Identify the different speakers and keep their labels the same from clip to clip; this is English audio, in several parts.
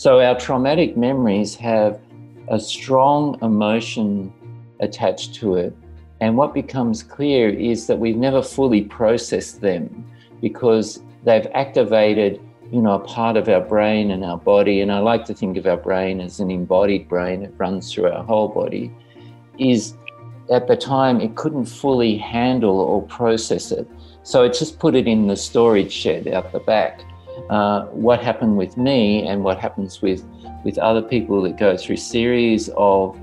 Speaker 1: So our traumatic memories have a strong emotion attached to it. And what becomes clear is that we've never fully processed them because they've activated, you know, a part of our brain and our body. And I like to think of our brain as an embodied brain, it runs through our whole body. Is at the time it couldn't fully handle or process it. So it just put it in the storage shed out the back. Uh, what happened with me and what happens with, with other people that go through series of,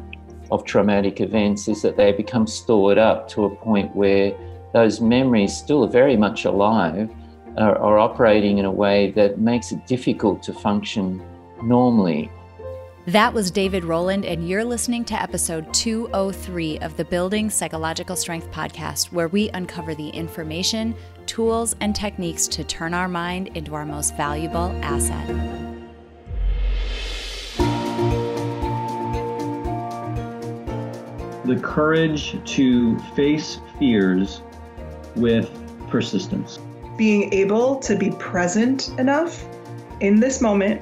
Speaker 1: of traumatic events is that they become stored up to a point where those memories still are very much alive, are, are operating in a way that makes it difficult to function normally.
Speaker 2: That was David Roland, and you're listening to episode 203 of the Building Psychological Strength podcast, where we uncover the information, tools, and techniques to turn our mind into our most valuable asset.
Speaker 3: The courage to face fears with persistence.
Speaker 4: Being able to be present enough in this moment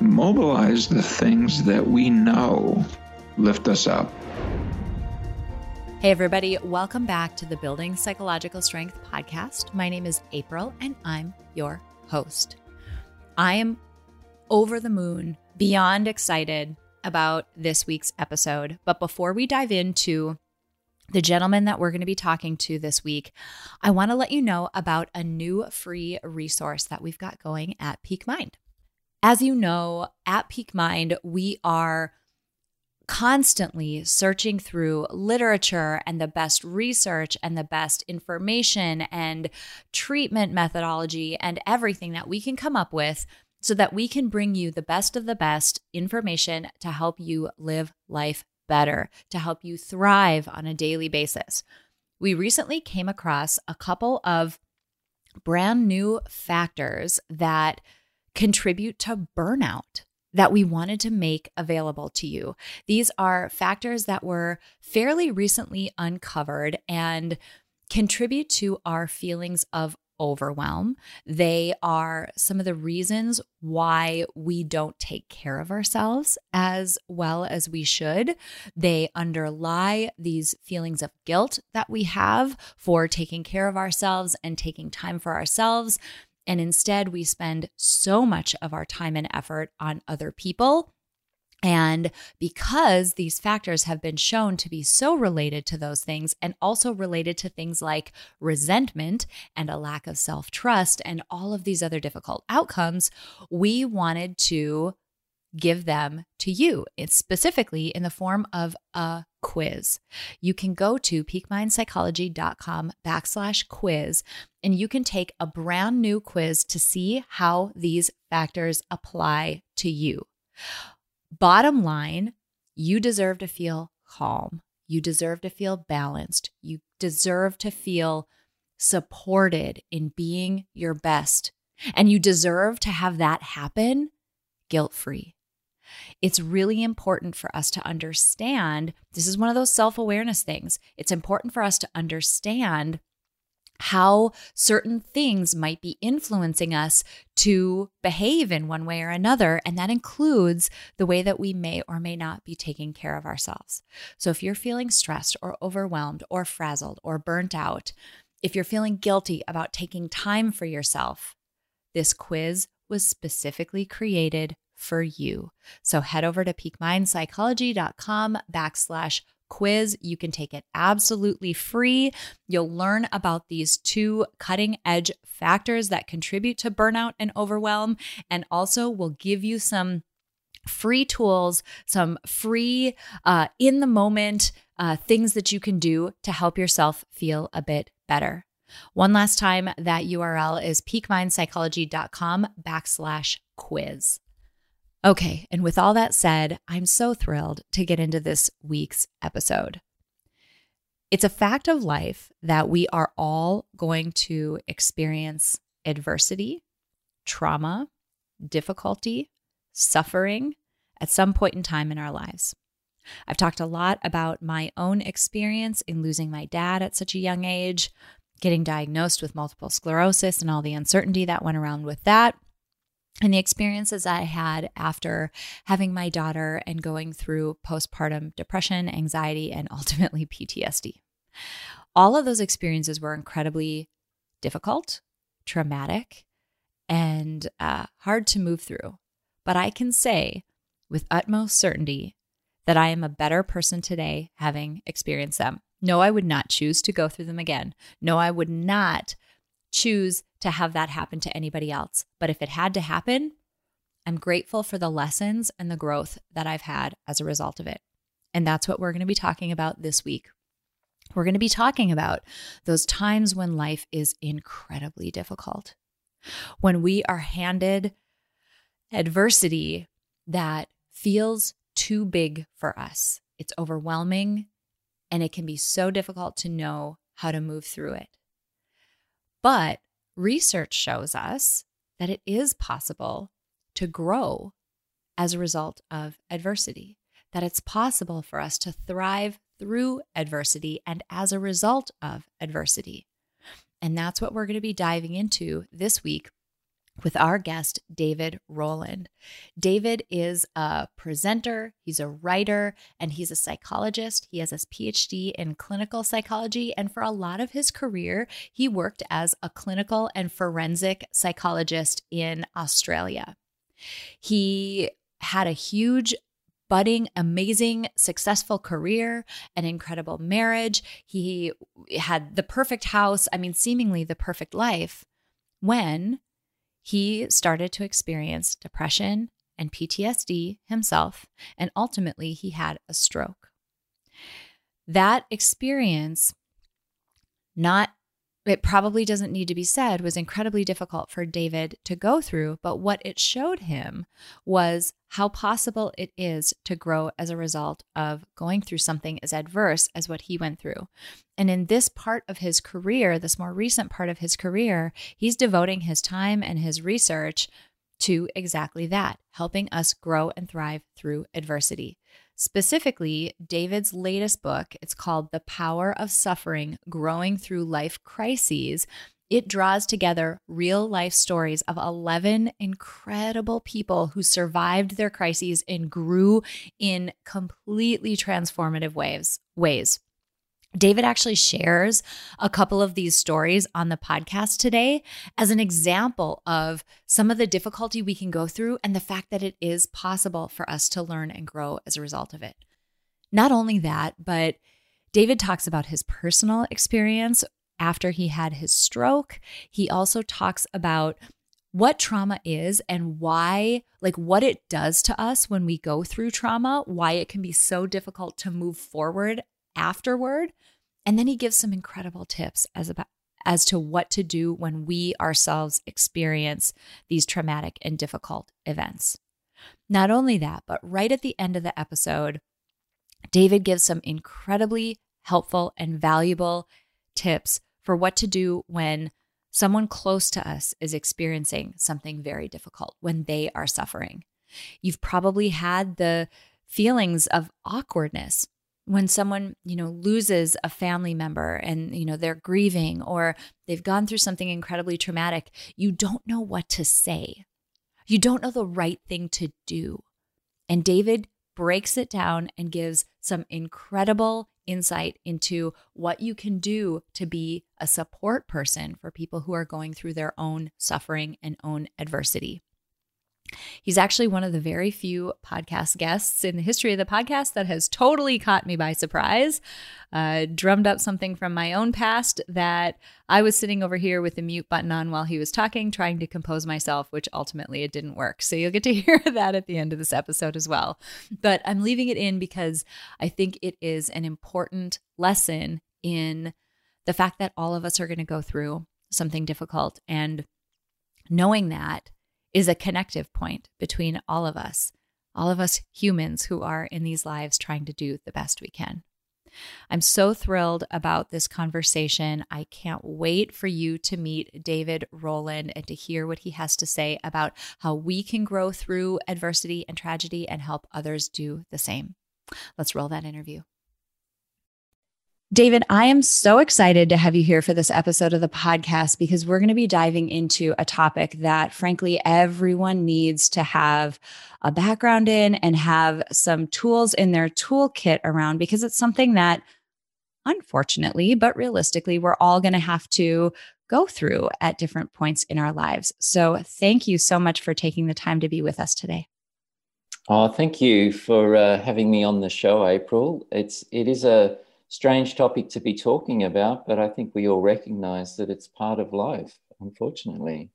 Speaker 5: mobilize the things that we know lift us up.
Speaker 2: Hey, everybody, welcome back to the Building Psychological Strength podcast. My name is April, and I'm your host. I am over the moon, beyond excited about this week's episode. But before we dive into the gentleman that we're going to be talking to this week, I want to let you know about a new free resource that we've got going at Peak Mind. As you know, at Peak Mind, we are constantly searching through literature and the best research and the best information and treatment methodology and everything that we can come up with so that we can bring you the best of the best information to help you live life better, to help you thrive on a daily basis. We recently came across a couple of brand new factors that contribute to burnout that we wanted to make available to you. These are factors that were fairly recently uncovered and contribute to our feelings of overwhelm. They are some of the reasons why we don't take care of ourselves as well as we should. They underlie these feelings of guilt that we have for taking care of ourselves and taking time for ourselves. And instead, we spend so much of our time and effort on other people. And because these factors have been shown to be so related to those things and also related to things like resentment and a lack of self trust and all of these other difficult outcomes, we wanted to give them to you. It's specifically in the form of a quiz. You can go to peakmindpsychology.com backslash quiz and you can take a brand new quiz to see how these factors apply to you. Bottom line, you deserve to feel calm. You deserve to feel balanced. You deserve to feel supported in being your best. And you deserve to have that happen guilt free. It's really important for us to understand this is one of those self awareness things. It's important for us to understand how certain things might be influencing us to behave in one way or another. And that includes the way that we may or may not be taking care of ourselves. So if you're feeling stressed or overwhelmed or frazzled or burnt out, if you're feeling guilty about taking time for yourself, this quiz was specifically created for you. So head over to peakmindpsychology.com backslash quiz. You can take it absolutely free. You'll learn about these two cutting edge factors that contribute to burnout and overwhelm, and also will give you some free tools, some free uh, in the moment uh, things that you can do to help yourself feel a bit better. One last time, that URL is peakmindpsychology.com backslash quiz. Okay, and with all that said, I'm so thrilled to get into this week's episode. It's a fact of life that we are all going to experience adversity, trauma, difficulty, suffering at some point in time in our lives. I've talked a lot about my own experience in losing my dad at such a young age, getting diagnosed with multiple sclerosis, and all the uncertainty that went around with that and the experiences I had after having my daughter and going through postpartum depression, anxiety, and ultimately PTSD. All of those experiences were incredibly difficult, traumatic, and uh, hard to move through. But I can say with utmost certainty that I am a better person today having experienced them. No, I would not choose to go through them again. No, I would not choose to have that happen to anybody else. But if it had to happen, I'm grateful for the lessons and the growth that I've had as a result of it. And that's what we're going to be talking about this week. We're going to be talking about those times when life is incredibly difficult, when we are handed adversity that feels too big for us. It's overwhelming and it can be so difficult to know how to move through it. But research shows us that it is possible to grow as a result of adversity, that it's possible for us to thrive through adversity and as a result of adversity. And that's what we're going to be diving into this week with our guest, David Roland. David is a presenter, he's a writer, and he's a psychologist. He has his PhD in clinical psychology. And for a lot of his career, he worked as a clinical and forensic psychologist in Australia. He had a huge budding, amazing, successful career, an incredible marriage. He had the perfect house, I mean, seemingly the perfect life when he started to experience depression and PTSD himself, and ultimately he had a stroke. That experience, not it probably doesn't need to be said, was incredibly difficult for David to go through. But what it showed him was how possible it is to grow as a result of going through something as adverse as what he went through. And in this part of his career, this more recent part of his career, he's devoting his time and his research to exactly that, helping us grow and thrive through adversity. Specifically, David's latest book, it's called The Power of Suffering Growing Through Life Crises. It draws together real life stories of 11 incredible people who survived their crises and grew in completely transformative ways. ways. David actually shares a couple of these stories on the podcast today as an example of some of the difficulty we can go through and the fact that it is possible for us to learn and grow as a result of it. Not only that, but David talks about his personal experience after he had his stroke. He also talks about what trauma is and why, like what it does to us when we go through trauma, why it can be so difficult to move forward afterward. And then he gives some incredible tips as about as to what to do when we ourselves experience these traumatic and difficult events. Not only that, but right at the end of the episode, David gives some incredibly helpful and valuable tips for what to do when someone close to us is experiencing something very difficult, when they are suffering. You've probably had the feelings of awkwardness when someone you know loses a family member and you know they're grieving or they've gone through something incredibly traumatic. You don't know what to say. You don't know the right thing to do. And david breaks it down and gives some incredible insight into what you can do to be a support person for people who are going through their own suffering and own adversity He's actually one of the very few podcast guests in the history of the podcast that has totally caught me by surprise. Uh, drummed up something from my own past that I was sitting over here with the mute button on while he was talking, trying to compose myself, which ultimately it didn't work. So you'll get to hear that at the end of this episode as well. But I'm leaving it in because I think it is an important lesson in the fact that all of us are going to go through something difficult and knowing that is a connective point between all of us. all of us humans who are in these lives trying to do the best we can. I'm so thrilled about this conversation. I can't wait for you to meet David Roland and to hear what he has to say about how we can grow through adversity and tragedy and help others do the same. Let's roll that interview. David, I am so excited to have you here for this episode of the podcast because we're going to be diving into a topic that, frankly, everyone needs to have a background in and have some tools in their toolkit around because it's something that, unfortunately, but realistically, we're all going to have to go through at different points in our lives. So, thank you so much for taking the time to be with us today.
Speaker 1: Oh, thank you for uh, having me on the show, April. It's it is a strange topic to be talking about, but I think we all recognize that it's part of life, unfortunately.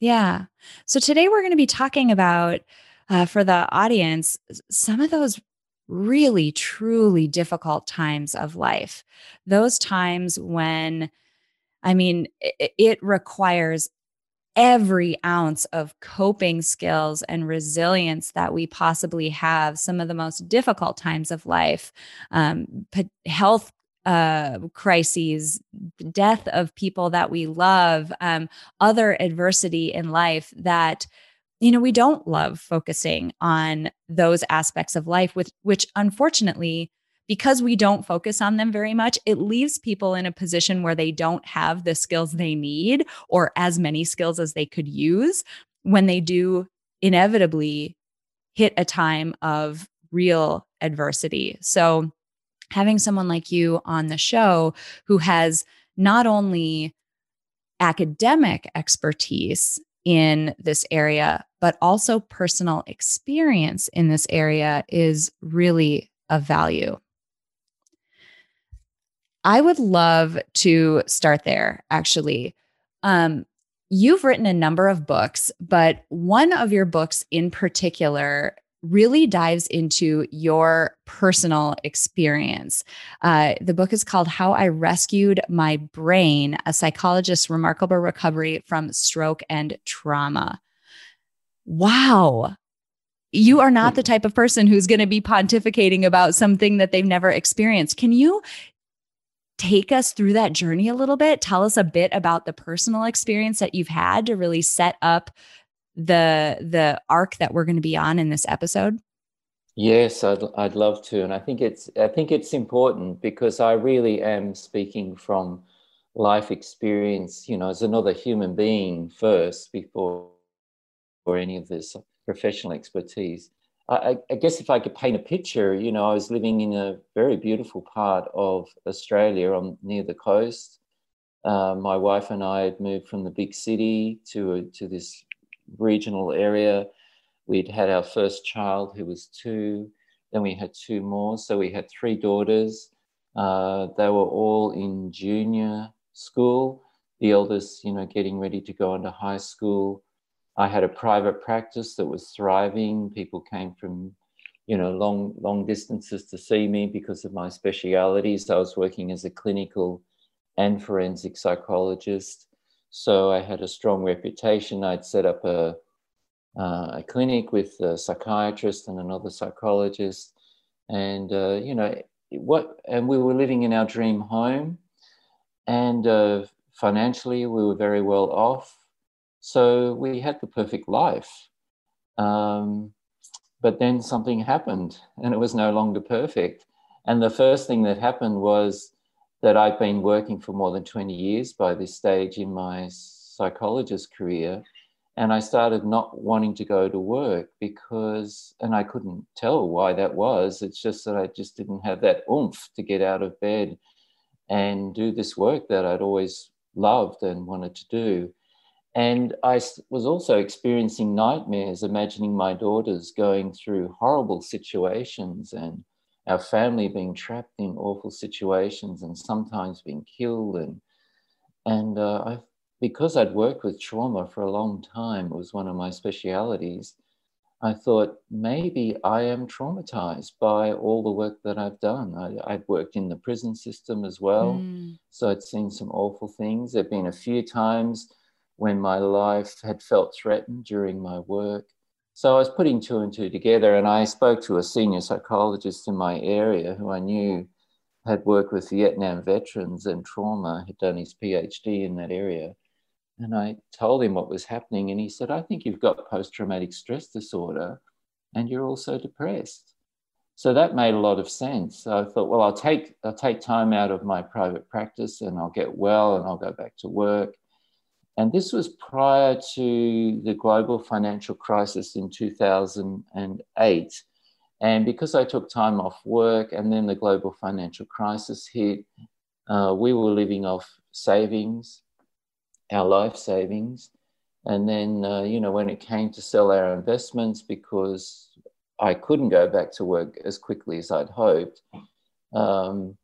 Speaker 2: Yeah. So today we're going to be talking about, uh, for the audience, some of those really, truly difficult times of life. Those times when, I mean, it, it requires every ounce of coping skills and resilience that we possibly have, some of the most difficult times of life, um, health uh, crises, death of people that we love, um, other adversity in life that you know we don't love focusing on those aspects of life with which unfortunately because we don't focus on them very much, it leaves people in a position where they don't have the skills they need or as many skills as they could use when they do inevitably hit a time of real adversity. So, having someone like you on the show who has not only academic expertise in this area, but also personal experience in this area is really of value. I would love to start there, actually. Um, you've written a number of books, but one of your books in particular really dives into your personal experience. Uh, the book is called How I Rescued My Brain A Psychologist's Remarkable Recovery from Stroke and Trauma. Wow. You are not the type of person who's going to be pontificating about something that they've never experienced. Can you take us through that journey a little bit? Tell us a bit about the personal experience that you've had to really set up the the arc that we're going to be on in this episode.
Speaker 1: Yes, I'd I'd love to, and I think it's I think it's important because I really am speaking from life experience. You know, as another human being first before or any of this professional expertise. I, I, guess if I could paint a picture, you know, I was living in a very beautiful part of Australia on near the coast. Uh, my wife and I had moved from the big city to a, to this regional area. We'd had our first child, who was two. Then we had two more, so we had three daughters. Uh, they were all in junior school. The eldest, you know, getting ready to go into high school. I had a private practice that was thriving. People came from, you know, long long distances to see me because of my specialities. I was working as a clinical and forensic psychologist, so I had a strong reputation. I'd set up a uh, a clinic with a psychiatrist and another psychologist, and uh, you know what. And we were living in our dream home, and uh, financially we were very well off so we had the perfect life. Um, but then something happened and it was no longer perfect. And the first thing that happened was that I'd been working for more than 20 years by this stage in my psychologist career. And I started not wanting to go to work because, and I couldn't tell why that was. It's just that I just didn't have that oomph to get out of bed and do this work that I'd always loved and wanted to do. And I was also experiencing nightmares, imagining my daughters going through horrible situations and our family being trapped in awful situations and sometimes being killed. And, and uh, I, because I'd worked with trauma for a long time, it was one of my specialities. I thought maybe I am traumatized by all the work that I've done. I, have worked in the prison system as well, mm. so I'd seen some awful things. There have been a few times when my life had felt threatened during my work. So I was putting two and two together, and I spoke to a senior psychologist in my area who I knew had worked with Vietnam veterans and trauma, had done his PhD in that area. And I told him what was happening, and he said, I think you've got post traumatic stress disorder and you're also depressed. So that made a lot of sense. So I thought, well, I'll take, I'll take time out of my private practice and I'll get well and I'll go back to work. And this was prior to the global financial crisis in 2008. And because I took time off work and then the global financial crisis hit, uh, we were living off savings, our life savings. And then, uh, you know, when it came to sell our investments, because I couldn't go back to work as quickly as I'd hoped, um,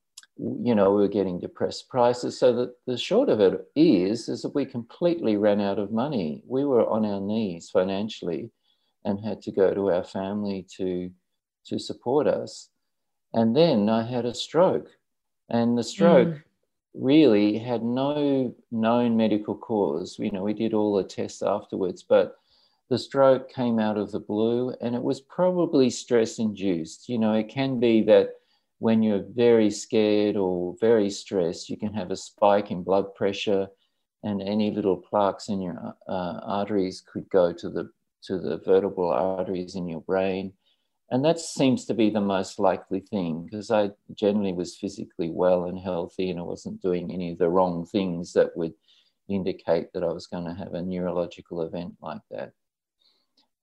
Speaker 1: you know, we were getting depressed prices. So that the short of it is, is that we completely ran out of money. We were on our knees financially and had to go to our family to, to support us. And then I had a stroke. And the stroke mm. really had no known medical cause. You know, we did all the tests afterwards, but the stroke came out of the blue and it was probably stress induced. You know, it can be that when you're very scared or very stressed, you can have a spike in blood pressure, and any little plaques in your uh, arteries could go to the to the vertebral arteries in your brain. And that seems to be the most likely thing because I generally was physically well and healthy and I wasn't doing any of the wrong things that would indicate that I was going to have a neurological event like that.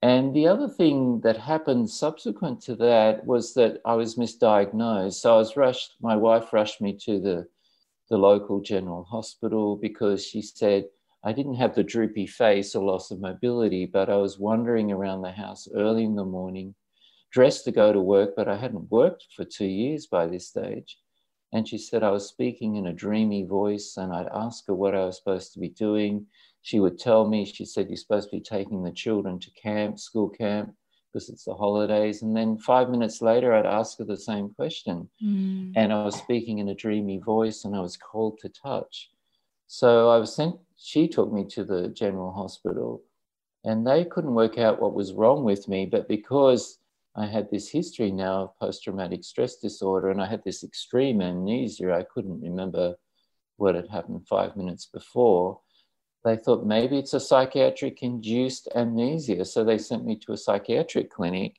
Speaker 1: And the other thing that happened subsequent to that was that I was misdiagnosed. So I was rushed, my wife rushed me to the, the local general hospital because she said I didn't have the droopy face or loss of mobility, but I was wandering around the house early in the morning, dressed to go to work, but I hadn't worked for two years by this stage. And she said I was speaking in a dreamy voice, and I'd ask her what I was supposed to be doing she would tell me, she said, You're supposed to be taking the children to camp, school camp, because it's the holidays. And then five minutes later, I'd ask her the same question. Mm. And I was speaking in a dreamy voice and I was called to touch. So I was sent, she took me to the general hospital and they couldn't work out what was wrong with me. But because I had this history now of post traumatic stress disorder and I had this extreme amnesia, I couldn't remember what had happened five minutes before they thought maybe it's a psychiatric induced amnesia. So they sent me to a psychiatric clinic,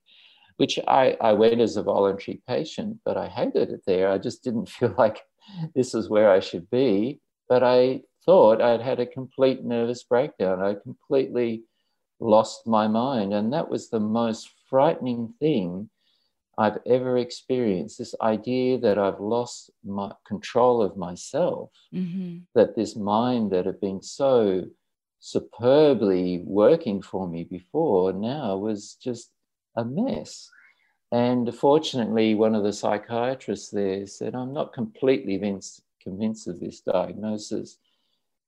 Speaker 1: which I, I went as a voluntary patient, but I hated it there. I just didn't feel like this is where I should be. But I thought I'd had a complete nervous breakdown. I completely lost my mind. And that was the most frightening thing I've ever experienced this idea that I've lost my control of myself, mm-hmm. that this mind that had been so superbly working for me before now was just a mess. And fortunately, one of the psychiatrists there said, I'm not completely convinced, convinced of this diagnosis.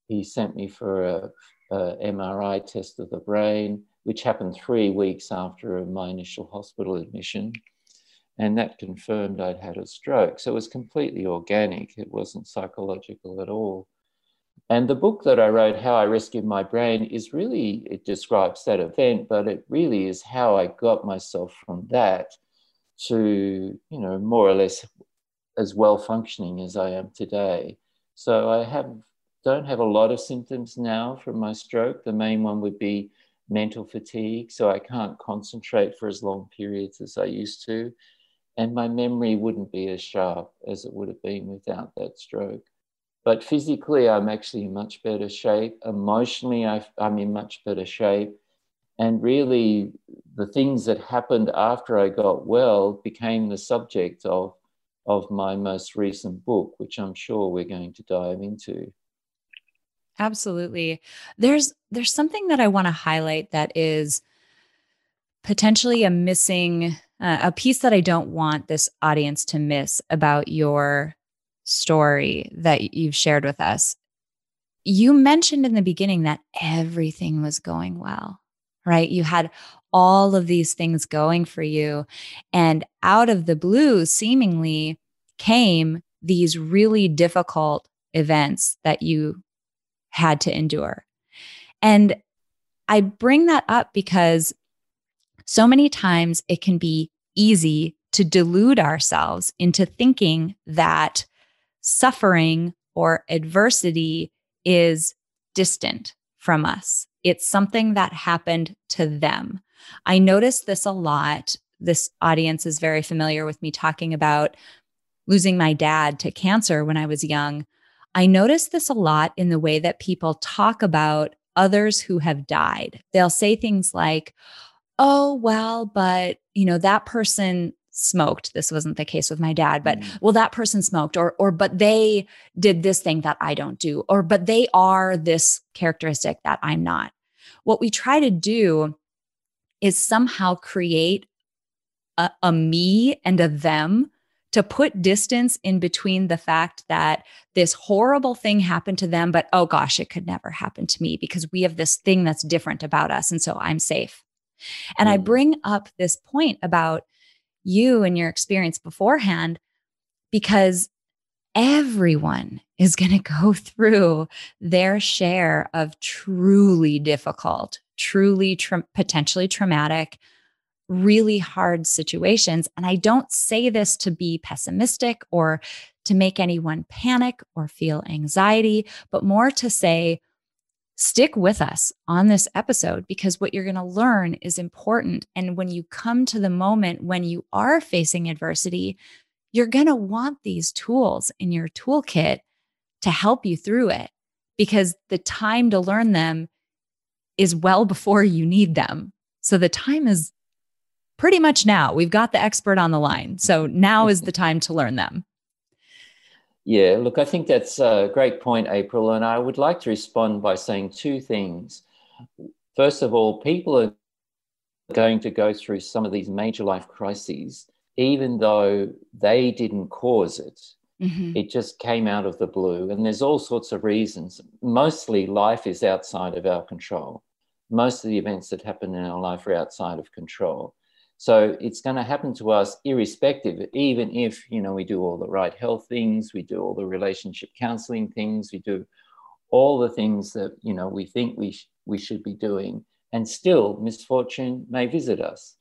Speaker 1: He sent me for a, a MRI test of the brain, which happened three weeks after my initial hospital admission and that confirmed I'd had a stroke. So it was completely organic, it wasn't psychological at all. And the book that I wrote, How I Rescued My Brain, is really, it describes that event, but it really is how I got myself from that to, you know, more or less as well functioning as I am today. So I have don't have a lot of symptoms now from my stroke. The main one would be mental fatigue, so I can't concentrate for as long periods as I used to and my memory wouldn't be as sharp as it would have been without that stroke. But physically, I'm actually in much better shape. Emotionally, i am in much better shape. And really, the things that happened after I got well became the subject of, of my most recent book, which I'm sure we're going to dive into.
Speaker 2: Absolutely. There's there's something that I want to highlight that is potentially a missing uh, a piece that I don't want this audience to miss about your story that you've shared with us. You mentioned in the beginning that everything was going well, right? You had all of these things going for you. And out of the blue, seemingly came these really difficult events that you had to endure. And I bring that up because So many times it can be easy to delude ourselves into thinking that suffering or adversity is distant from us. It's something that happened to them. I notice this a lot. This audience is very familiar with me talking about losing my dad to cancer when I was young. I notice this a lot in the way that people talk about others who have died. They'll say things like, oh, well, but, you know, that person smoked. This wasn't the case with my dad, but mm. well, that person smoked, or, or, but they did this thing that I don't do, or, but they are this characteristic that I'm not. What we try to do is somehow create a, a me and a them to put distance in between the fact that this horrible thing happened to them, but oh gosh, it could never happen to me because we have this thing that's different about us. And so I'm safe. And mm. I bring up this point about you and your experience beforehand because everyone is going to go through their share of truly difficult, truly tra- potentially traumatic, really hard situations. And I don't say this to be pessimistic or to make anyone panic or feel anxiety, but more to say, stick with us on this episode because what you're going to learn is important. And when you come to the moment when you are facing adversity, you're going to want these tools in your toolkit to help you through it because the time to learn them is well before you need them. So the time is pretty much now. We've got the expert on the line. So now is the time to learn them.
Speaker 1: Yeah, look, I think that's a great point, April. And I would like to respond by saying two things. First of all, people are going to go through some of these major life crises, even though they didn't cause it. Mm-hmm. It just came out of the blue. And there's all sorts of reasons. Mostly life is outside of our control. Most of the events that happen in our life are outside of control. So it's going to happen to us irrespective, even if, you know, we do all the right health things, we do all the relationship counseling things, we do all the things that, you know, we think we, sh- we should be doing. And still, misfortune may visit us.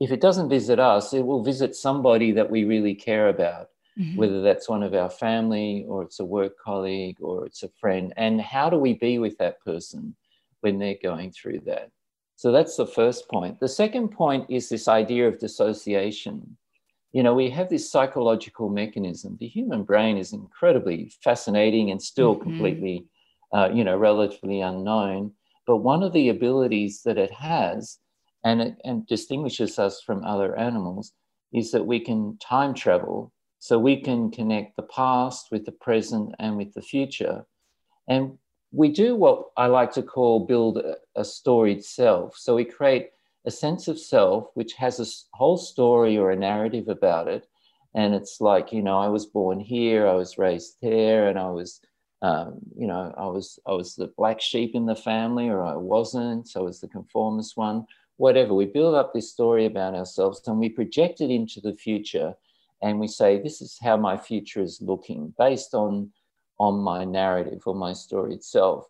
Speaker 1: If it doesn't visit us, it will visit somebody that we really care about, mm-hmm. whether that's one of our family or it's a work colleague or it's a friend. And how do we be with that person when they're going through that? So that's the first point. The second point is this idea of dissociation. You know, we have this psychological mechanism. The human brain is incredibly fascinating and still mm-hmm. completely, uh, you know, relatively unknown. But one of the abilities that it has, and it and distinguishes us from other animals, is that we can time travel. So we can connect the past with the present and with the future. And we do what I like to call build a, a storied self. So we create a sense of self which has a whole story or a narrative about it. And it's like, you know, I was born here, I was raised there, and I was, um, you know, I was I was the black sheep in the family, or I wasn't. I was the conformist one. Whatever. We build up this story about ourselves, and we project it into the future, and we say, this is how my future is looking, based on on my narrative or my story itself.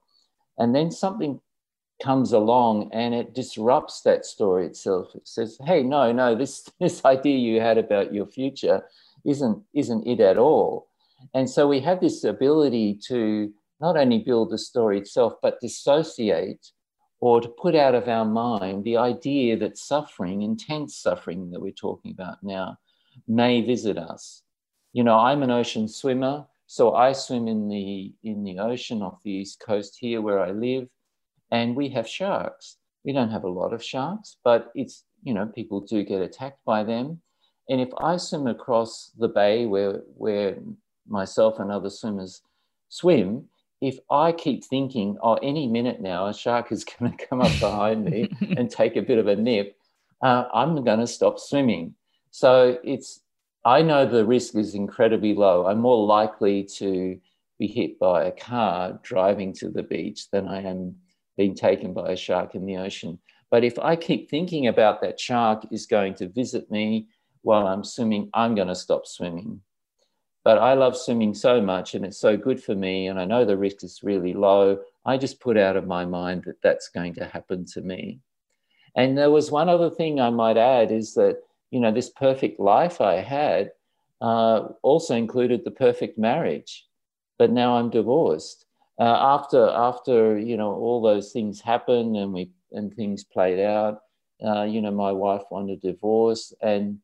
Speaker 1: And then something comes along and it disrupts that story itself. It says, hey, no, no, this, this idea you had about your future isn't, isn't it at all. And so we have this ability to not only build the story itself, but dissociate or to put out of our mind the idea that suffering, intense suffering that we're talking about now, may visit us. You know, I'm an ocean swimmer. So I swim in the in the ocean off the east coast here where I live, and we have sharks. We don't have a lot of sharks, but it's you know people do get attacked by them. And if I swim across the bay where where myself and other swimmers swim, if I keep thinking, oh, any minute now a shark is going to come up behind me and take a bit of a nip, uh, I'm going to stop swimming. So it's I know the risk is incredibly low. I'm more likely to be hit by a car driving to the beach than I am being taken by a shark in the ocean. But if I keep thinking about that shark is going to visit me while I'm swimming, I'm going to stop swimming. But I love swimming so much and it's so good for me. And I know the risk is really low. I just put out of my mind that that's going to happen to me. And there was one other thing I might add is that, you know, this perfect life I had uh, also included the perfect marriage, but now I'm divorced. Uh, after after you know all those things happened and we and things played out, uh, you know my wife wanted a divorce, and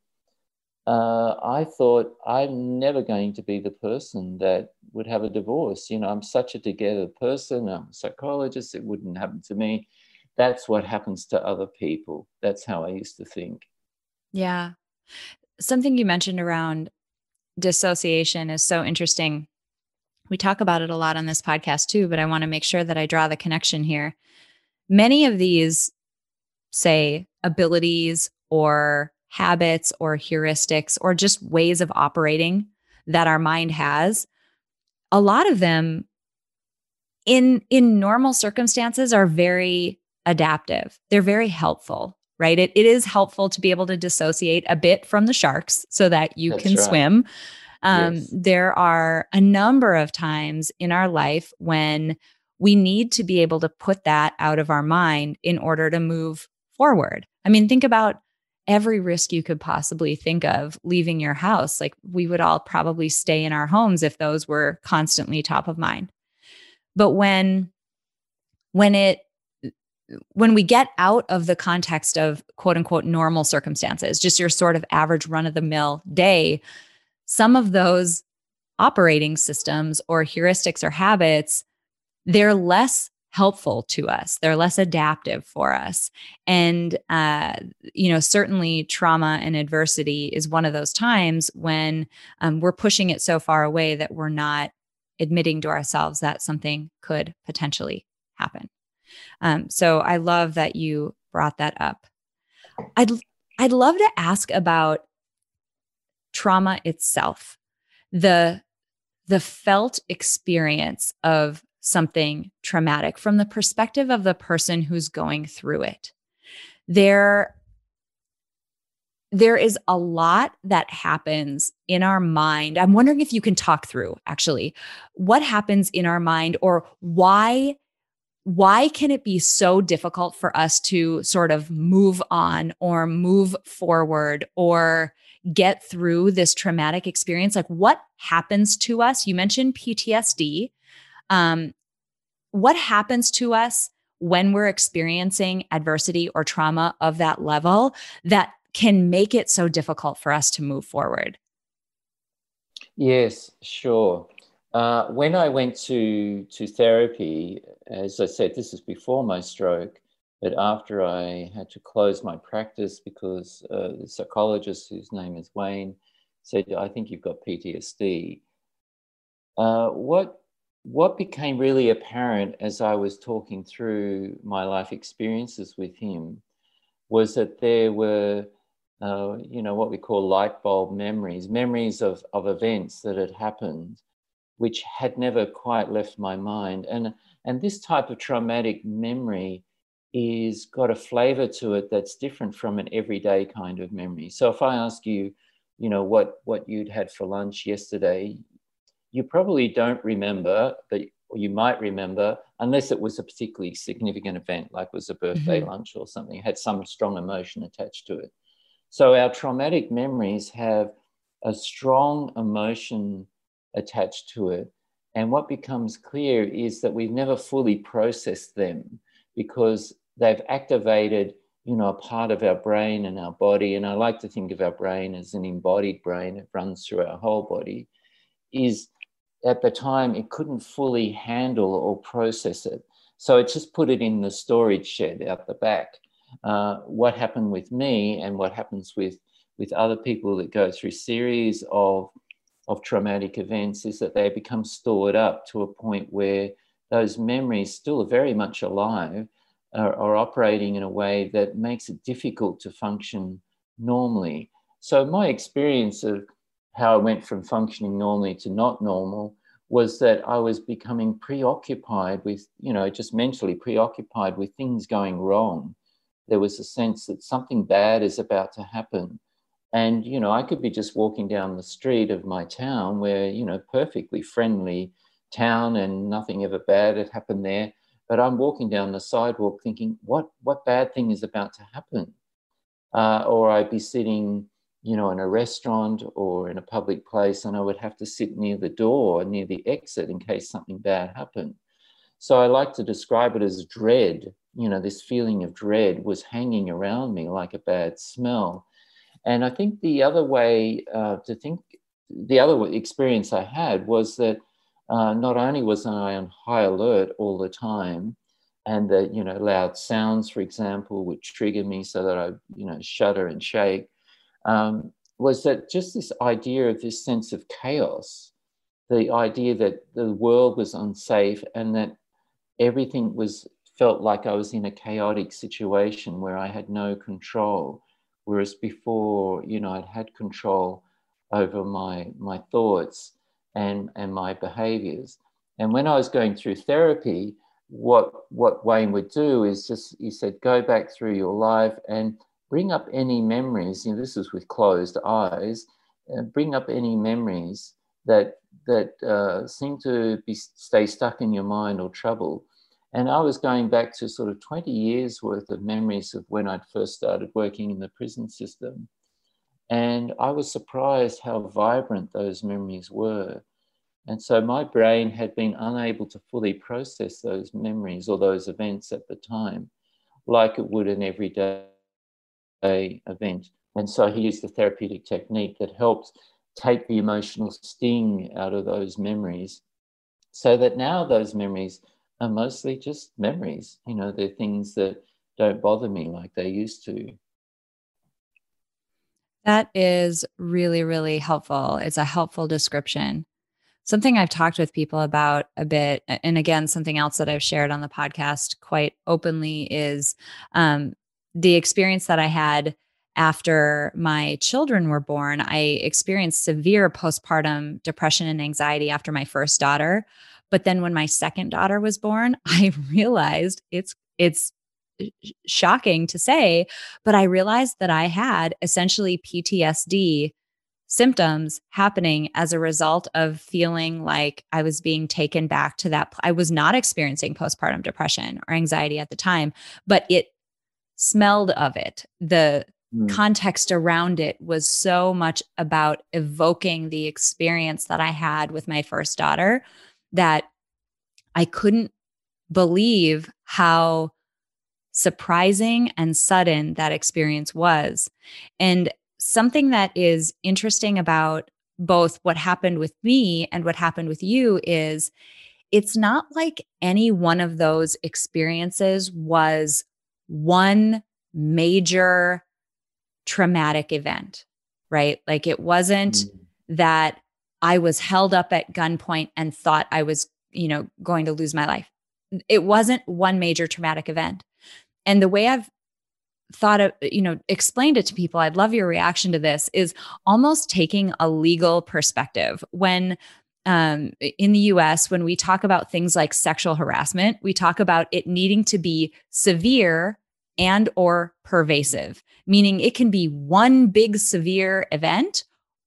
Speaker 1: uh, I thought I'm never going to be the person that would have a divorce. You know, I'm such a together person. I'm a psychologist. It wouldn't happen to me. That's what happens to other people. That's how I used to think.
Speaker 2: Yeah. Something you mentioned around dissociation is so interesting. We talk about it a lot on this podcast too, but I want to make sure that I draw the connection here. Many of these, say, abilities or habits or heuristics or just ways of operating that our mind has, a lot of them in in normal circumstances are very adaptive. They're very helpful, right? It, it is helpful to be able to dissociate a bit from the sharks so that you That's can right. swim. Um, yes. There are a number of times in our life when we need to be able to put that out of our mind in order to move forward. I mean, think about every risk you could possibly think of leaving your house. Like we would all probably stay in our homes if those were constantly top of mind. But when when it when we get out of the context of quote unquote normal circumstances, just your sort of average run of the mill day, some of those operating systems or heuristics or habits, they're less helpful to us. They're less adaptive for us. And, uh, you know, certainly trauma and adversity is one of those times when um, we're pushing it so far away that we're not admitting to ourselves that something could potentially happen. Um, so I love that you brought that up. I'd I'd love to ask about trauma itself, the the felt experience of something traumatic from the perspective of the person who's going through it. There there is a lot that happens in our mind. I'm wondering if you can talk through actually what happens in our mind or why why can it be so difficult for us to sort of move on or move forward or get through this traumatic experience? Like, what happens to us? You mentioned PTSD. Um, what happens to us when we're experiencing adversity or trauma of that level that can make it so difficult for us to move forward?
Speaker 1: Yes, sure. Uh, when I went to, to therapy, as I said, this is before my stroke, but after I had to close my practice because uh, the psychologist, whose name is Wayne, said, I think you've got PTSD. Uh, what, what became really apparent as I was talking through my life experiences with him was that there were uh, you know, what we call light bulb memories, memories of, of events that had happened which had never quite left my mind. And, and this type of traumatic memory is got a flavor to it that's different from an everyday kind of memory. So if I ask you, you know, what, what you'd had for lunch yesterday, you probably don't remember, but you might remember, unless it was a particularly significant event, like was a birthday mm-hmm. lunch or something, had some strong emotion attached to it. So our traumatic memories have a strong emotion attached to it. And what becomes clear is that we've never fully processed them because they've activated, you know, a part of our brain and our body. And I like to think of our brain as an embodied brain, it runs through our whole body, is at the time it couldn't fully handle or process it. So it just put it in the storage shed out the back. Uh, what happened with me and what happens with, with other people that go through series of of traumatic events is that they become stored up to a point where those memories still are very much alive are, are operating in a way that makes it difficult to function normally. So my experience of how I went from functioning normally to not normal was that I was becoming preoccupied with, you know, just mentally preoccupied with things going wrong. There was a sense that something bad is about to happen. And, you know, I could be just walking down the street of my town where, you know, perfectly friendly town and nothing ever bad had happened there. but I'm walking down the sidewalk thinking, what, what bad thing is about to happen? Uh, or I'd be sitting, you know, in a restaurant or in a public place, and I would have to sit near the door, near the exit, in case something bad happened. So I like to describe it as dread. You know, this feeling of dread was hanging around me like a bad smell. And I think the other way uh, to think, the other experience I had was that uh, not only was I on high alert all the time, and the you know loud sounds, for example, would trigger me so that I you know shudder and shake, um, was that just this idea of this sense of chaos, the idea that the world was unsafe and that everything was felt like I was in a chaotic situation where I had no control, whereas before you know I'd had control over my my thoughts and, and my behaviors. And when I was going through therapy, what, what Wayne would do is just, he said, go back through your life and bring up any memories. You know, this is with closed eyes, and bring up any memories that, that uh, seem to be, stay stuck in your mind or trouble. And I was going back to sort of 20 years worth of memories of when I'd first started working in the prison system. And I was surprised how vibrant those memories were. And so my brain had been unable to fully process those memories or those events at the time, like it would an everyday event. And so he used a therapeutic technique that helps take the emotional sting out of those memories so that now those memories are mostly just memories. You know, they're things that don't bother me like they used to.
Speaker 2: That is really, really helpful. It's a helpful description. Something I've talked with people about a bit, and again, something else that I've shared on the podcast quite openly is um, the experience that I had after my children were born. I experienced severe postpartum depression and anxiety after my first daughter. But then when my second daughter was born, I realized it's it's shocking to say, but I realized that I had essentially PTSD symptoms happening as a result of feeling like I was being taken back to that. I was not experiencing postpartum depression or anxiety at the time, but it smelled of it. The mm. context around it was so much about evoking the experience that I had with my first daughter that I couldn't believe how surprising and sudden that experience was. And something that is interesting about both what happened with me and what happened with you is it's not like any one of those experiences was one major traumatic event, right? Like it wasn't mm-hmm. that I was held up at gunpoint and thought I was, you know, going to lose my life. It wasn't one major traumatic event. And the way I've thought of, you know, explained it to people, I'd love your reaction to this, is almost taking a legal perspective. When um, in the US, when we talk about things like sexual harassment, we talk about it needing to be severe and or pervasive meaning it can be one big severe event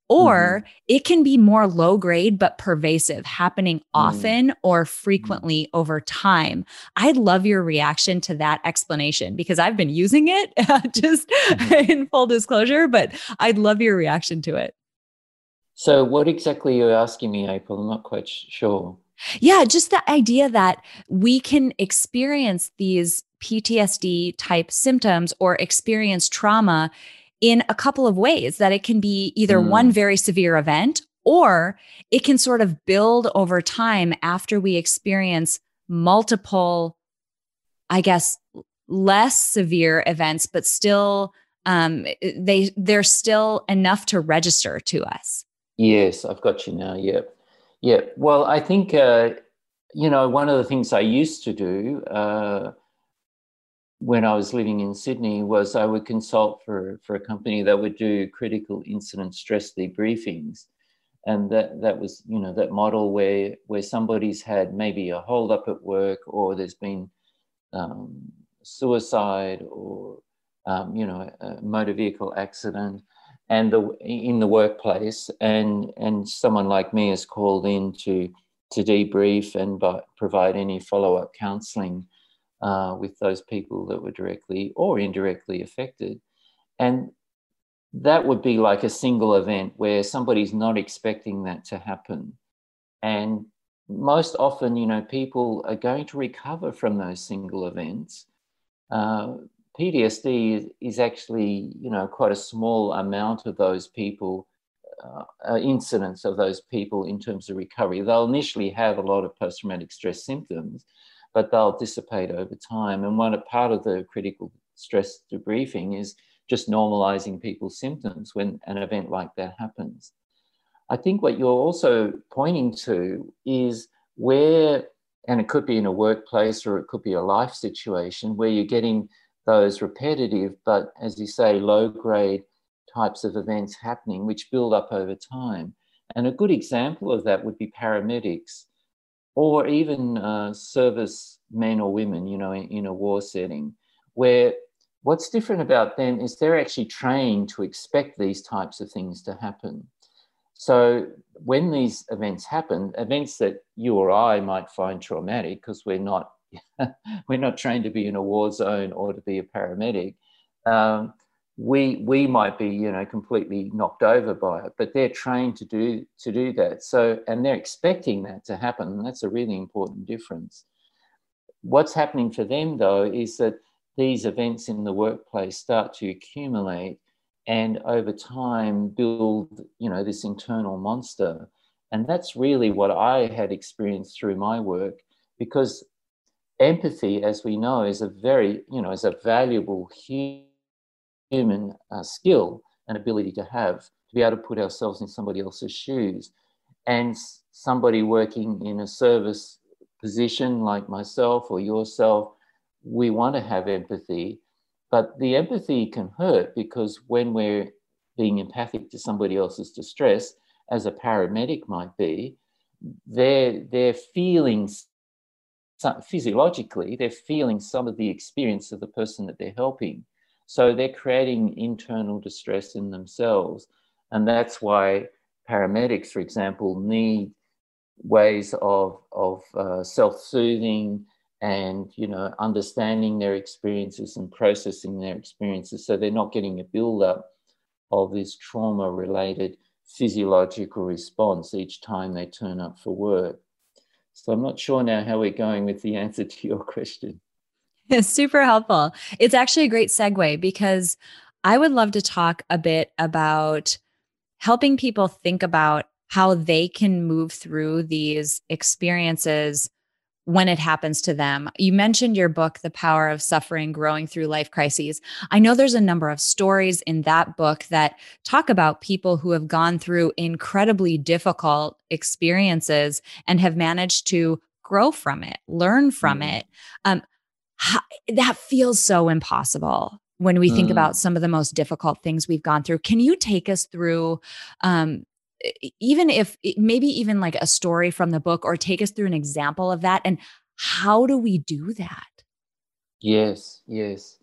Speaker 2: or mm-hmm. it can be more low grade but pervasive happening mm. often or mm-hmm. frequently over time i'd love your reaction to that explanation because i've been using it just mm-hmm. in full disclosure but i'd love your reaction to it
Speaker 1: so what exactly are you asking me april i'm not quite sure
Speaker 2: yeah just the idea that we can experience these ptsd type symptoms or experience trauma in a couple of ways that it can be either mm. one very severe event or it can sort of build over time after we experience multiple, I guess, less severe events, but still um, they they're still enough to register to us.
Speaker 1: Yes, I've got you now. Yep, yep. Well, I think uh, you know one of the things I used to do. Uh, when I was living in Sydney was I would consult for, for a company that would do critical incident stress debriefings. And that, that was, you know, that model where, where somebody's had maybe a hold up at work or there's been um, suicide or, um, you know, a motor vehicle accident and the, in the workplace and, and someone like me is called in to to debrief and provide any follow up counseling uh, with those people that were directly or indirectly affected. And that would be like a single event where somebody's not expecting that to happen. And most often, you know, people are going to recover from those single events. Uh, PTSD is, actually, you know, quite a small amount of those people, uh, uh, incidents of those people in terms of recovery. They'll initially have a lot of post traumatic stress symptoms, but they'll dissipate over time. And one part of the critical stress debriefing is just normalizing people's symptoms when an event like that happens. I think what you're also pointing to is where, and it could be in a workplace or it could be a life situation where you're getting those repetitive, but as you say, low grade types of events happening, which build up over time. And a good example of that would be paramedics or even uh, service men or women, you know, in, in a war setting, where what's different about them is they're actually trained to expect these types of things to happen. So when these events happen, events that you or I might find traumatic because we're not we're not trained to be in a war zone or to be a paramedic, um, we we might be you know completely knocked over by it, but they're trained to do to do that. So and they're expecting that to happen. And that's a really important difference. What's happening for them though is that these events in the workplace start to accumulate and over time build you know this internal monster and that's really what i had experienced through my work because empathy as we know is a very you know is a valuable human uh, skill and ability to have to be able to put ourselves in somebody else's shoes and somebody working in a service position like myself or yourself we want to have empathy but the empathy can hurt because when we're being empathic to somebody else's distress, as a paramedic might be, they're, they're feeling physiologically, they're feeling some of the experience of the person that they're helping. So they're creating internal distress in themselves. And that's why paramedics, for example, need ways of, of uh, self soothing and you know understanding their experiences and processing their experiences. So they're not getting a build-up of this trauma related physiological response each time they turn up for work. So i'm not sure now how we're going with the answer to your question
Speaker 2: it's super helpful it's actually a great segue because i would love to talk a bit about helping people think about how they can move through these experiences when it happens to them. You mentioned your book, The Power of Suffering Growing Through Life Crises. I know there's a number of stories in that book that talk about people who have gone through incredibly difficult experiences and have managed to grow from it, learn from mm. it. Um, that feels so impossible when we think mm. about some of the most difficult things we've gone through. Can you take us through um, even if maybe even like a story from the book or take us through an example of that and how do we do that
Speaker 1: yes yes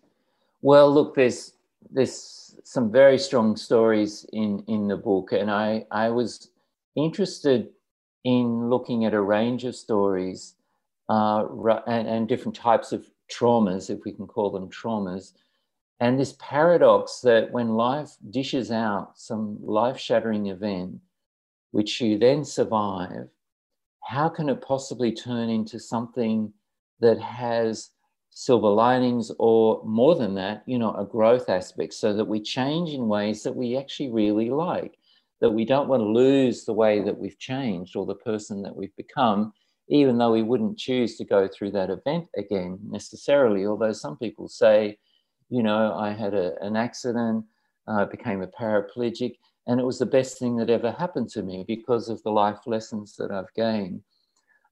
Speaker 1: well look there's there's some very strong stories in in the book and i i was interested in looking at a range of stories uh, and, and different types of traumas if we can call them traumas and this paradox that when life dishes out some life shattering event, which you then survive, how can it possibly turn into something that has silver linings or more than that, you know, a growth aspect so that we change in ways that we actually really like, that we don't want to lose the way that we've changed or the person that we've become, even though we wouldn't choose to go through that event again necessarily. Although some people say, you know, I had a, an accident, I uh, became a paraplegic, and it was the best thing that ever happened to me because of the life lessons that I've gained.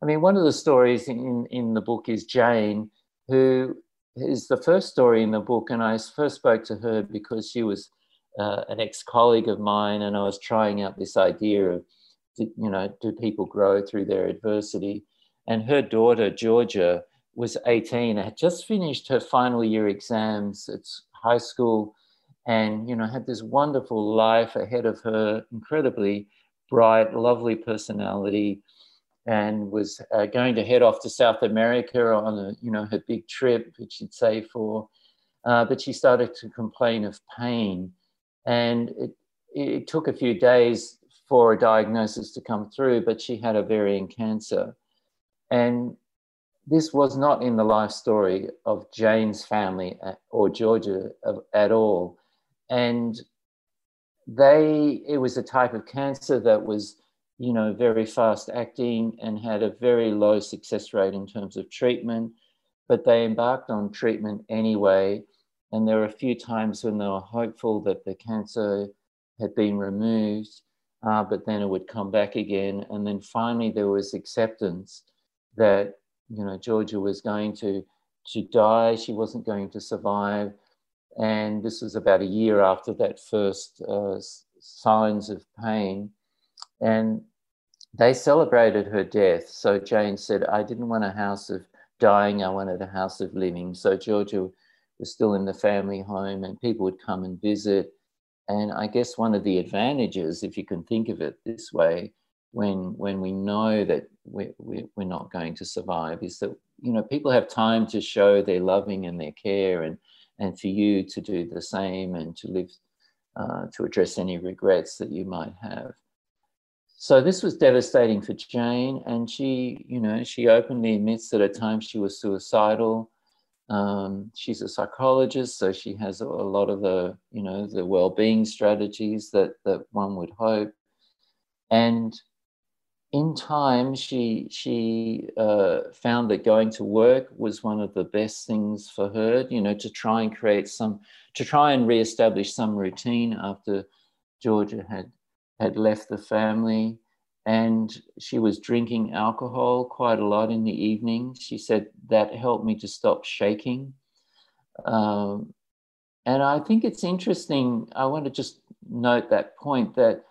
Speaker 1: I mean, one of the stories in, in the book is Jane, who is the first story in the book. And I first spoke to her because she was uh, an ex colleague of mine, and I was trying out this idea of, you know, do people grow through their adversity? And her daughter, Georgia, was 18, had just finished her final year exams at high school and, you know, had this wonderful life ahead of her, incredibly bright, lovely personality. and was uh, going to head off to South America on a, you know, her big trip, which she'd saved for. Uh, but she started to complain of pain. And it, it took a few days for a diagnosis to come through, but she had ovarian cancer. And this was not in the life story of Jane's family or Georgia at all. And they, it was a type of cancer that was, you know, very fast acting and had a very low success rate in terms of treatment. But they embarked on treatment anyway. And there were a few times when they were hopeful that the cancer had been removed, uh, but then it would come back again. And then finally, there was acceptance that you know Georgia was going to to die. She wasn't going to survive, and this was about a year after that first uh, signs of pain, and they celebrated her death. So Jane said, "I didn't want a house of dying. I wanted a house of living." So Georgia was still in the family home, and people would come and visit. And I guess one of the advantages, if you can think of it this way, when when we know that we, we, we're not going to survive is that you know people have time to show their loving and their care and and for you to do the same and to live uh, to address any regrets that you might have. So this was devastating for jane and she you know she openly admits that at times she was suicidal um, she's a psychologist so she has a lot of the you know the well-being strategies that that one would hope and in time, she she uh, found that going to work was one of the best things for her. You know, to try and create some, to try and reestablish some routine after Georgia had had left the family, and she was drinking alcohol quite a lot in the evening. She said that helped me to stop shaking. Um, and I think it's interesting. I want to just note that point that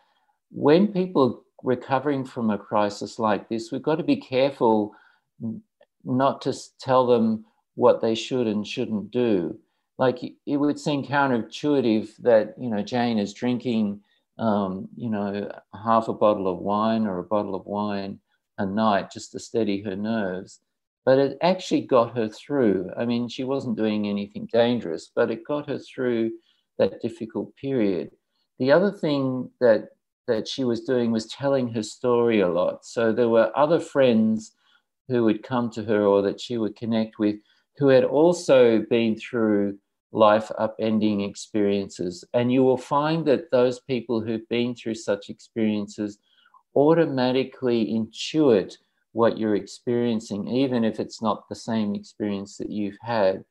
Speaker 1: when people are recovering from a crisis like this, we've got to be careful not to tell them what they should and shouldn't do. Like it would seem counterintuitive that you know Jane is drinking, um, you know, half a bottle of wine or a bottle of wine a night just to steady her nerves, but it actually got her through. I mean, she wasn't doing anything dangerous, but it got her through that difficult period. The other thing that that she was doing was telling her story a lot. So there were other friends who would come to her or that she would connect with who had also been through life upending experiences. And you will find that those people who've been through such experiences automatically intuit what you're experiencing, even if it's not the same experience that you've had.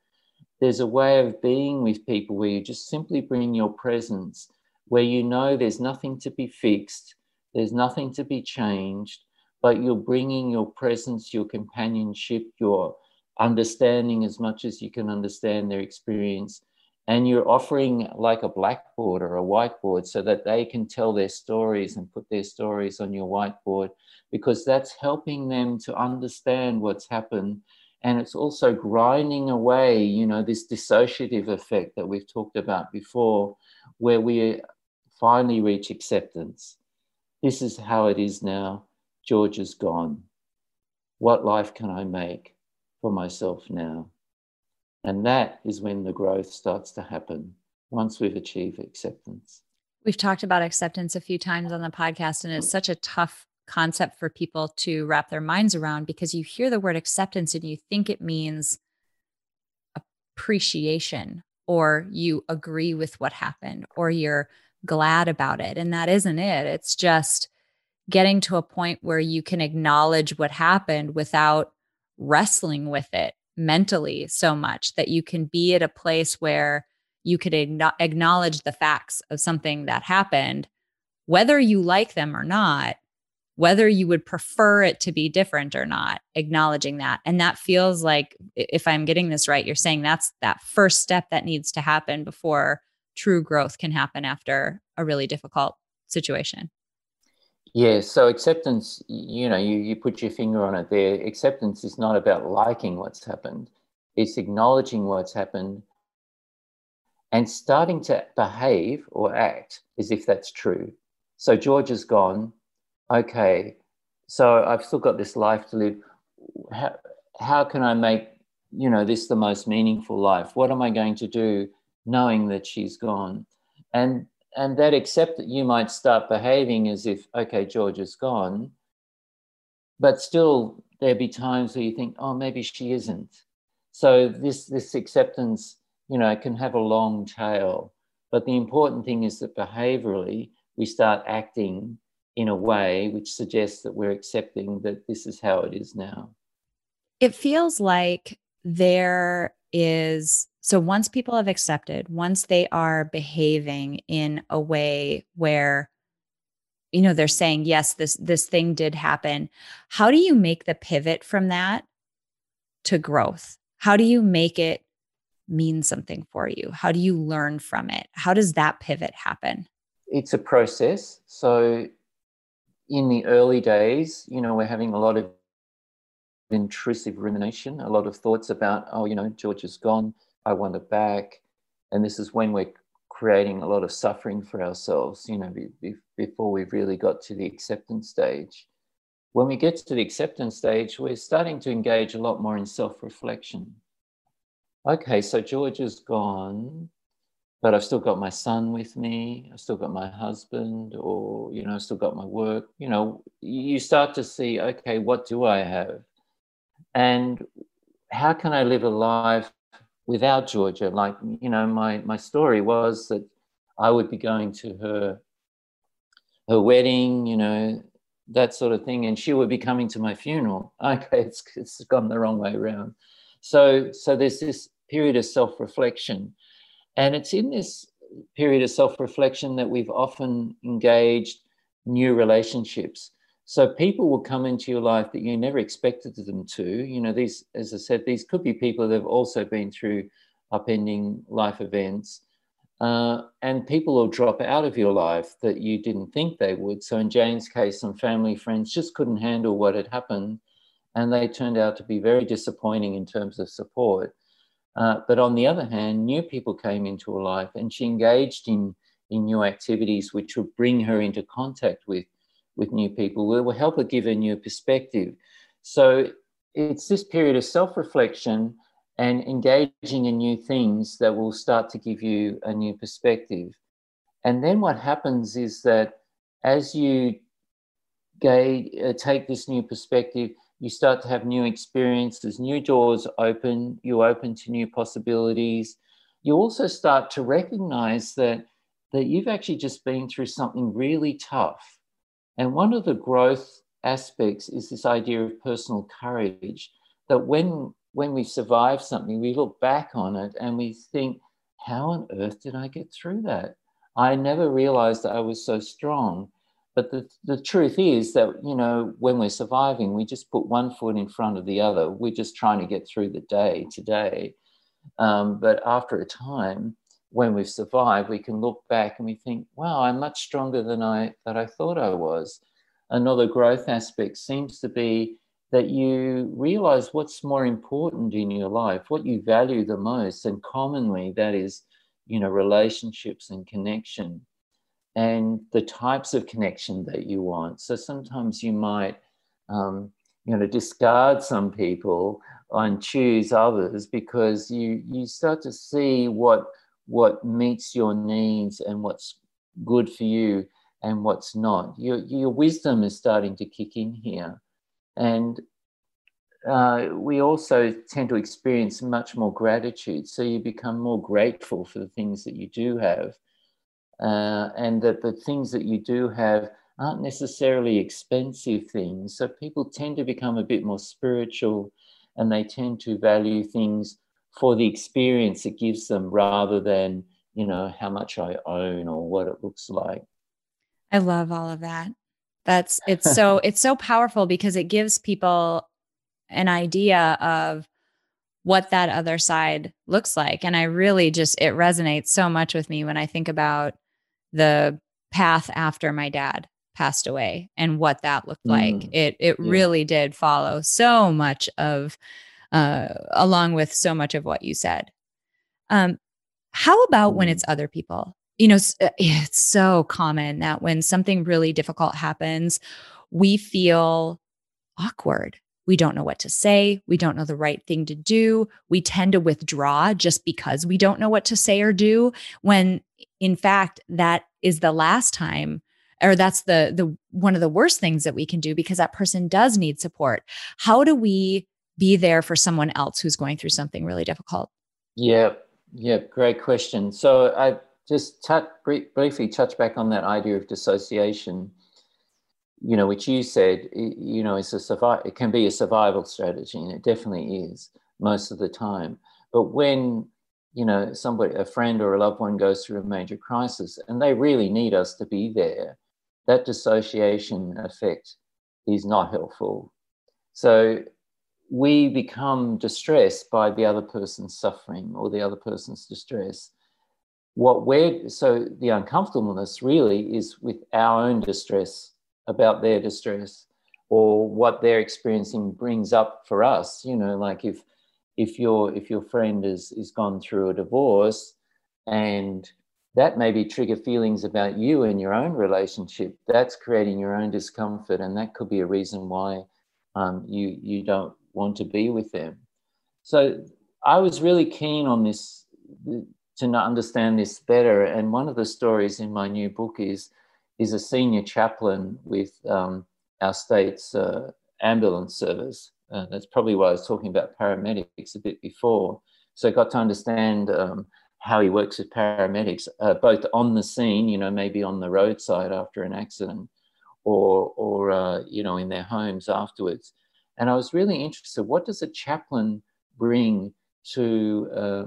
Speaker 1: There's a way of being with people where you just simply bring your presence where you know there's nothing to be fixed, there's nothing to be changed, but you're bringing your presence, your companionship, your understanding as much as you can understand their experience. And you're offering like a blackboard or a whiteboard so that they can tell their stories and put their stories on your whiteboard because that's helping them to understand what's happened. And it's also grinding away, you know, this dissociative effect that we've talked about before, where we finally reach acceptance. This is how it is now. Georgia's gone. What life can I make for myself now? And that is when the growth starts to happen once we've achieved acceptance.
Speaker 2: We've talked about acceptance a few times on the podcast, and it's such a tough concept for people to wrap their minds around because you hear the word acceptance and you think it means appreciation or you agree with what happened or you're glad about it. And that isn't it. It's just getting to a point where you can acknowledge what happened without wrestling with it mentally so much that you can be at a place where you could acknowledge the facts of something that happened, whether you like them or not, whether you would prefer it to be different or not, acknowledging that. And that feels like, if I'm getting this right, you're saying that's that first step that needs to happen before true growth can happen after a really difficult situation.
Speaker 1: Yeah, so acceptance, you know, you, you put your finger on it there. Acceptance is not about liking what's happened, it's acknowledging what's happened and starting to behave or act as if that's true. So Georgia's gone. Okay, So I've still got this life to live. How, how can I make, you know, this the most meaningful life? What am I going to do knowing that she's gone? And and that accept that you might start behaving as if, okay, Georgia's gone, but still there'll be times where you think, oh, maybe she isn't. So this this acceptance, you know, can have a long tail. But the important thing is that behaviorally we start acting in a way which suggests that we're accepting that this is how it is now.
Speaker 2: It feels like there is so once people have accepted, once they are behaving in a way where you know they're saying yes this this thing did happen, how do you make the pivot from that to growth? How do you make it mean something for you? How do you learn from it? How does that pivot happen?
Speaker 1: It's a process. So in the early days, you know, we're having a lot of intrusive rumination, a lot of thoughts about, oh, you know, Georgia's gone, I want it back. And this is when we're creating a lot of suffering for ourselves, you know, be, be, before we've really got to the acceptance stage. When we get to the acceptance stage, we're starting to engage a lot more in self reflection. Okay, so Georgia's gone but I've still got my son with me. I've still got my husband, or you know, I've still got my work. You know, you start to see, okay, what do I have, and how can I live a life without Georgia? Like, you know, my my story was that I would be going to her her wedding, you know, that sort of thing, and she would be coming to my funeral. Okay, it's it's gone the wrong way around. So so there's this period of self reflection and it's in this period of self reflection that we've often engaged new relationships. So people will come into your life that you never expected them to. You know, these, as I said, these could be people that have also been through upending life events. Uh, and people will drop out of your life that you didn't think they would. So in Jane's case, some family friends just couldn't handle what had happened, and they turned out to be very disappointing in terms of support. Uh, but on the other hand, new people came into her life and she engaged in, in new activities which would bring her into contact with, with new people, will help her give a new perspective. So it's this period of self reflection and engaging in new things that will start to give you a new perspective. And then what happens is that as you uh, take this new perspective, you start to have new experiences, new doors open, you open to new possibilities. You also start to recognize that, that you've actually just been through something really tough. And one of the growth aspects is this idea of personal courage that when when we survive something, we look back on it and we think, how on earth did I get through that? I never realized that I was so strong. But the, the truth is that, you know, when we're surviving, we just put one foot in front of the other. We're just trying to get through the day today. Um, but after a time, when we've survived, we can look back and we think, wow, I'm much stronger than I, that I thought I was. Another growth aspect seems to be that you realize what's more important in your life, what you value the most. And commonly that is, you know, relationships and connection and the types of connection that you want. So sometimes you might, um, you know, discard some people and choose others because you you start to see what what meets your needs and what's good for you and what's not. Your your wisdom is starting to kick in here, and uh, we also tend to experience much more gratitude. So you become more grateful for the things that you do have uh, and that the things that you do have aren't necessarily expensive things. So people tend to become a bit more spiritual and they tend to value things for the experience it gives them rather than, you know, how much I own or what it looks like.
Speaker 2: I love all of that. That's it's so it's so powerful because it gives people an idea of what that other side looks like. And I really just it resonates so much with me when I think about the path after my dad passed away and what that looked like. Mm. It it yeah. really did follow so much of uh along with so much of what you said. Um how about mm. when it's other people? You know, it's, uh, it's so common that when something really difficult happens, we feel awkward. We don't know what to say. We don't know the right thing to do. We tend to withdraw just because we don't know what to say or do, when in fact, that is the last time or that's the the one of the worst things that we can do because that person does need support how do we be there for someone else who's going through something really difficult.
Speaker 1: Yeah. Yeah great question. So i just touch, briefly touch back on that idea of dissociation you know which you said you know it's a survival it can be a survival strategy and it definitely is most of the time. But when you know somebody a friend or a loved one goes through a major crisis and they really need us to be there that dissociation effect is not helpful. So we become distressed by the other person's suffering or the other person's distress. What we're so the uncomfortableness really is with our own distress about their distress or what they're experiencing brings up for us. You know like if if your if your friend is is gone through a divorce and that maybe trigger feelings about you and your own relationship that's creating your own discomfort and that could be a reason why um, you you don't want to be with them so i was really keen on this to understand this better and one of the stories in my new book is is a senior chaplain with um, our state's uh, ambulance service uh, that's probably why I was talking about paramedics a bit before. So I got to understand um, how he works with paramedics, uh, both on the scene, you know, maybe on the roadside after an accident, or or uh, you know in their homes afterwards. And I was really interested. What does a chaplain bring to a,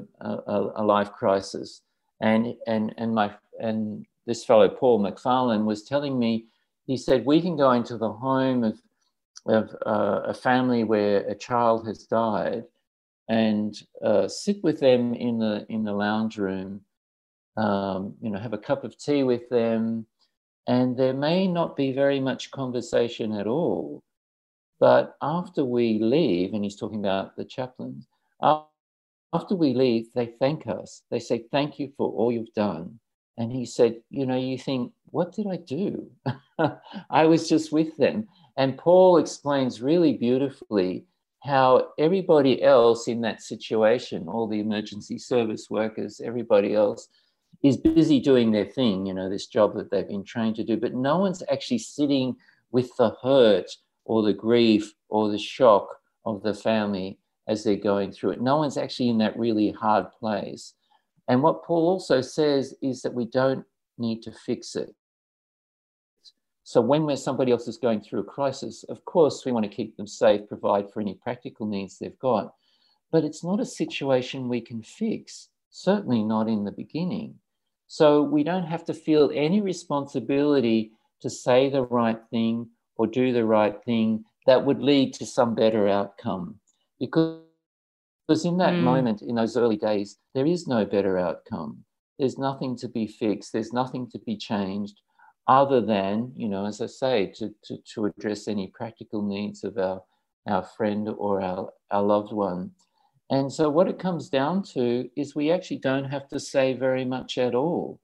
Speaker 1: a, life crisis? And and and my and this fellow Paul McFarland was telling me. He said we can go into the home of of uh, a family where a child has died and uh, sit with them in the in the lounge room um, you know have a cup of tea with them and there may not be very much conversation at all but after we leave and he's talking about the chaplains after we leave they thank us. They say thank you for all you've done and he said you know you think what did i do? I was just with them. And Paul explains really beautifully how everybody else in that situation, all the emergency service workers, everybody else, is busy doing their thing, you know, this job that they've been trained to do, but no one's actually sitting with the hurt or the grief or the shock of the family as they're going through it. No one's actually in that really hard place. And what Paul also says is that we don't need to fix it. So when we're somebody else is going through a crisis, of course, we want to keep them safe, provide for any practical needs they've got. But it's not a situation we can fix, certainly not in the beginning. So we don't have to feel any responsibility to say the right thing or do the right thing that would lead to some better outcome. Because, because in that mm. moment, in those early days, there is no better outcome. There's nothing to be fixed, there's nothing to be changed other than, you know, as I say, to, to, to address any practical needs of our, our friend or our, our loved one. And so, what it comes down to is we actually don't have to say very much at all.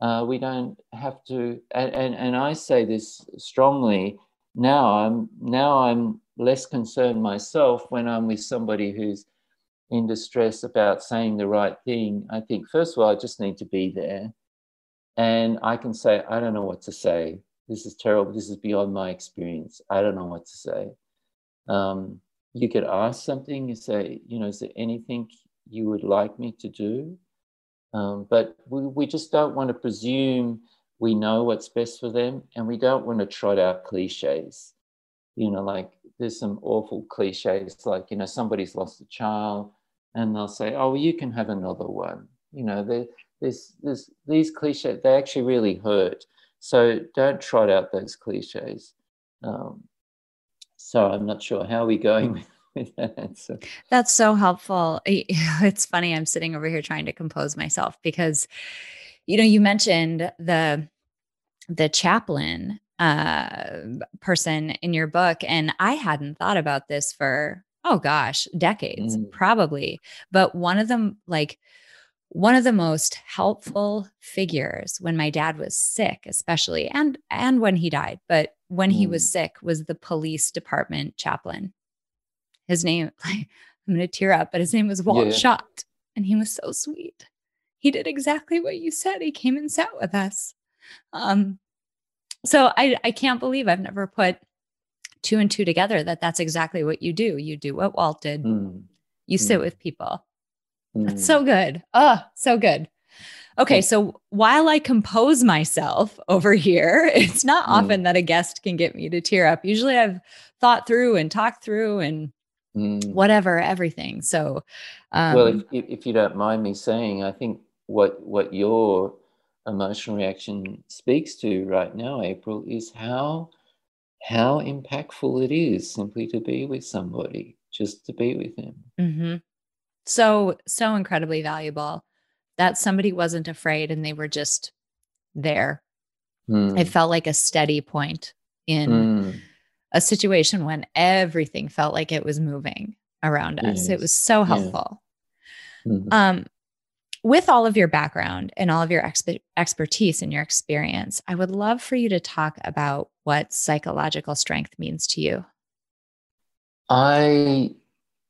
Speaker 1: Uh, we don't have to, and, and, and I say this strongly now. I'm now I'm less concerned myself when I'm with somebody who's in distress about saying the right thing. I think first of all, I just need to be there and I can say, I don't know what to say. This is terrible. This is beyond my experience. I don't know what to say. Um, you could ask something. You say, you know, is there anything you would like me to do? Um, but we, we just don't want to presume we know what's best for them, and we don't want to trot out cliches. You know, like there's some awful cliches, like you know, somebody's lost a child, and they'll say, "Oh, well, you can have another one." You know, there's, there's these cliches, they actually really hurt. So don't trot out those cliches. Um, so I'm not sure how we're we going with that answer.
Speaker 2: That's so helpful. It's funny. I'm sitting over here trying to compose myself because, you know, you mentioned the the chaplain uh, person in your book, and I hadn't thought about this for oh gosh, decades mm. probably. But one of them, like one of the most helpful figures when my dad was sick especially and and when he died but when he was
Speaker 1: Mm.
Speaker 2: sick was the police department chaplain. His name, I'm going to tear up, but his name was Walt
Speaker 1: Yeah.
Speaker 2: Schott. And he was so sweet. He did exactly what you said. He came and sat with us. Um, so I, I can't believe I've never put two and two together that that's exactly what you do. You do what Walt did.
Speaker 1: Mm,
Speaker 2: You sit
Speaker 1: Mm.
Speaker 2: with people.
Speaker 1: mm.
Speaker 2: That's so good. Oh, so good. Okay, so while I compose myself over here, it's not
Speaker 1: Mm.
Speaker 2: often that a guest can get me to tear up. Usually I've thought through and talked through and
Speaker 1: Mm.
Speaker 2: whatever, everything. So, um,
Speaker 1: well, if, if, if you don't mind me saying, I think what what your emotional reaction speaks to right now, April, is how how impactful it is simply to be with somebody, just to be with them.
Speaker 2: mhm. so, so incredibly valuable that somebody wasn't afraid and they were just there.
Speaker 1: Mm,
Speaker 2: It felt like a steady point in
Speaker 1: mm,
Speaker 2: a situation when everything felt like it was moving around us. It was so
Speaker 1: Yeah.
Speaker 2: helpful.
Speaker 1: mm.
Speaker 2: Um, with all of your background and all of your expe- expertise and your experience, I would love for you to talk about what psychological strength means to you.
Speaker 1: I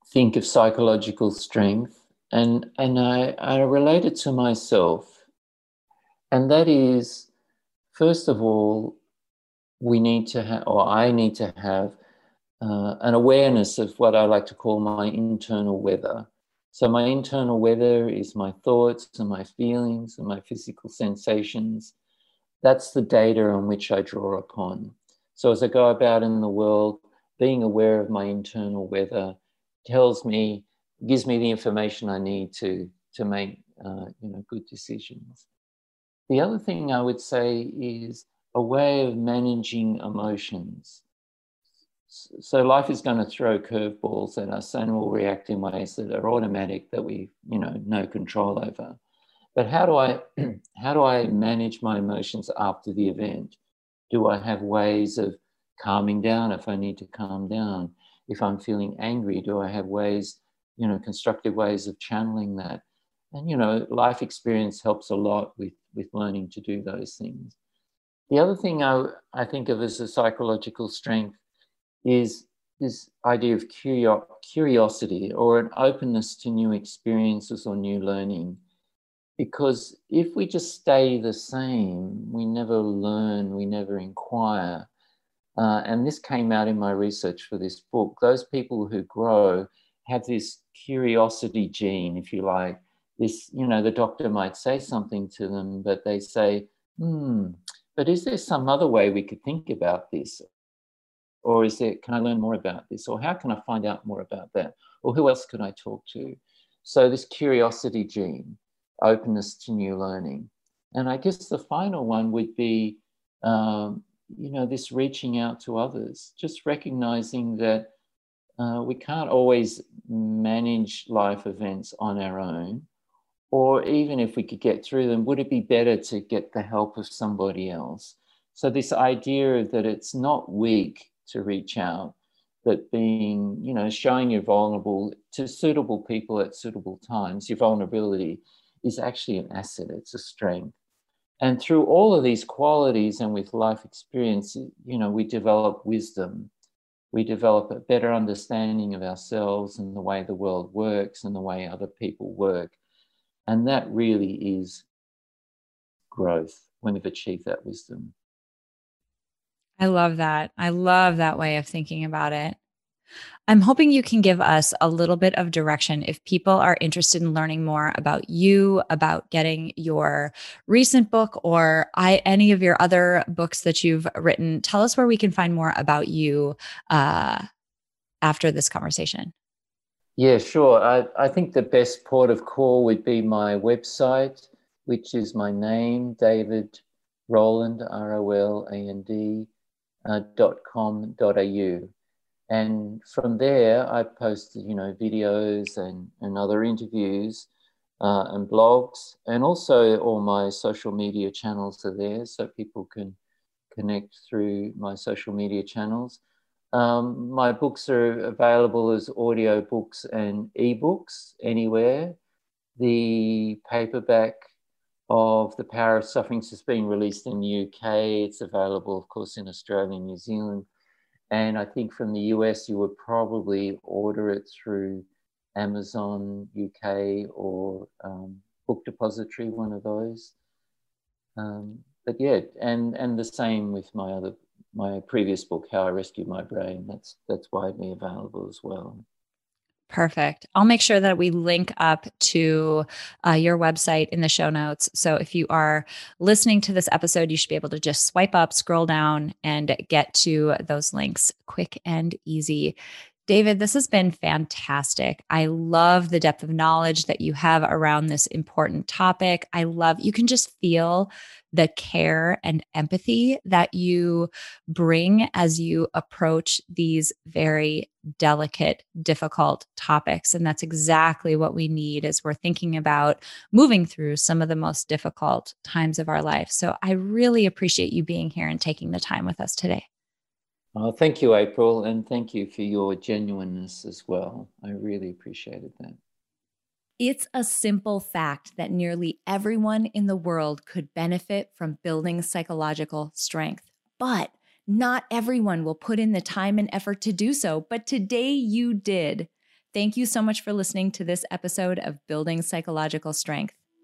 Speaker 1: think of psychological strength and and I, I relate it to myself. And that is, first of all, we need to have, or I need to have, uh, an awareness of what I like to call my internal weather. So, my internal weather is my thoughts and my feelings and my physical sensations. That's the data on which I draw upon. So, as I go about in the world, being aware of my internal weather tells me, gives me the information I need to, to make uh, you know, good decisions. The other thing I would say is a way of managing emotions. So life is going to throw curveballs at us and we'll react in ways that are automatic that we, you know, no control over. But how do I how do I manage my emotions after the event? Do I have ways of calming down if I need to calm down? If I'm feeling angry, do I have ways, you know, constructive ways of channeling that? And you know, life experience helps a lot with with learning to do those things. The other thing I, I think of as a psychological strength is this idea of curiosity or an openness to new experiences or new learning. Because if we just stay the same, we never learn, we never inquire. Uh, and this came out in my research for this book. Those people who grow have this curiosity gene, if you like. This, you know, the doctor might say something to them, but they say, hmm, but is there some other way we could think about this? Or is there, can I learn more about this? Or how can I find out more about that? Or who else could I talk to? So, this curiosity gene, openness to new learning. And I guess the final one would be, um, you know, this reaching out to others, just recognizing that uh, we can't always manage life events on our own. Or even if we could get through them, would it be better to get the help of somebody else? So, this idea that it's not weak to reach out, but being, you know, showing you're vulnerable to suitable people at suitable times, your vulnerability is actually an asset, it's a strength. And through all of these qualities and with life experience, you know, we develop wisdom. We develop a better understanding of ourselves and the way the world works and the way other people work. And that really is growth when we've achieved that wisdom.
Speaker 2: I love that. I love that way of thinking about it. I'm hoping you can give us a little bit of direction if people are interested in learning more about you, about getting your recent book or I, any of your other books that you've written. Tell us where we can find more about you uh, after this conversation.
Speaker 1: Yeah, sure. I, I think the best port of call would be my website, which is my name, David Roland, R O L A N D, uh, dot com dot au. And from there, I post, you know, videos and, and other interviews uh, and blogs. And also, all my social media channels are there so people can connect through my social media channels. Um, my books are available as audio books and ebooks anywhere. The paperback of The Power of Suffering. has been released in the UK. It's available, of course, in Australia and New Zealand. And I think from the US, you would probably order it through Amazon UK or um, Book Depository, one of those. Um, but yeah, and and the same with my other my previous book, How I Rescued My Brain. That's that's widely available as well.
Speaker 2: Perfect. I'll make sure that we link up to uh, your website in the show notes. So if you are listening to this episode, you should be able to just swipe up, scroll down, and get to those links quick and easy. David, this has been fantastic. I love the depth of knowledge that you have around this important topic. I love you can just feel the care and empathy that you bring as you approach these very delicate, difficult topics. And that's exactly what we need as we're thinking about moving through some of the most difficult times of our life. So I really appreciate you being here and taking the time with us today.
Speaker 1: Oh, thank you, April, and thank you for your genuineness as well. I really appreciated that.
Speaker 2: It's a simple fact that nearly everyone in the world could benefit from building psychological strength, but not everyone will put in the time and effort to do so. But today you did. Thank you so much for listening to this episode of Building Psychological Strength.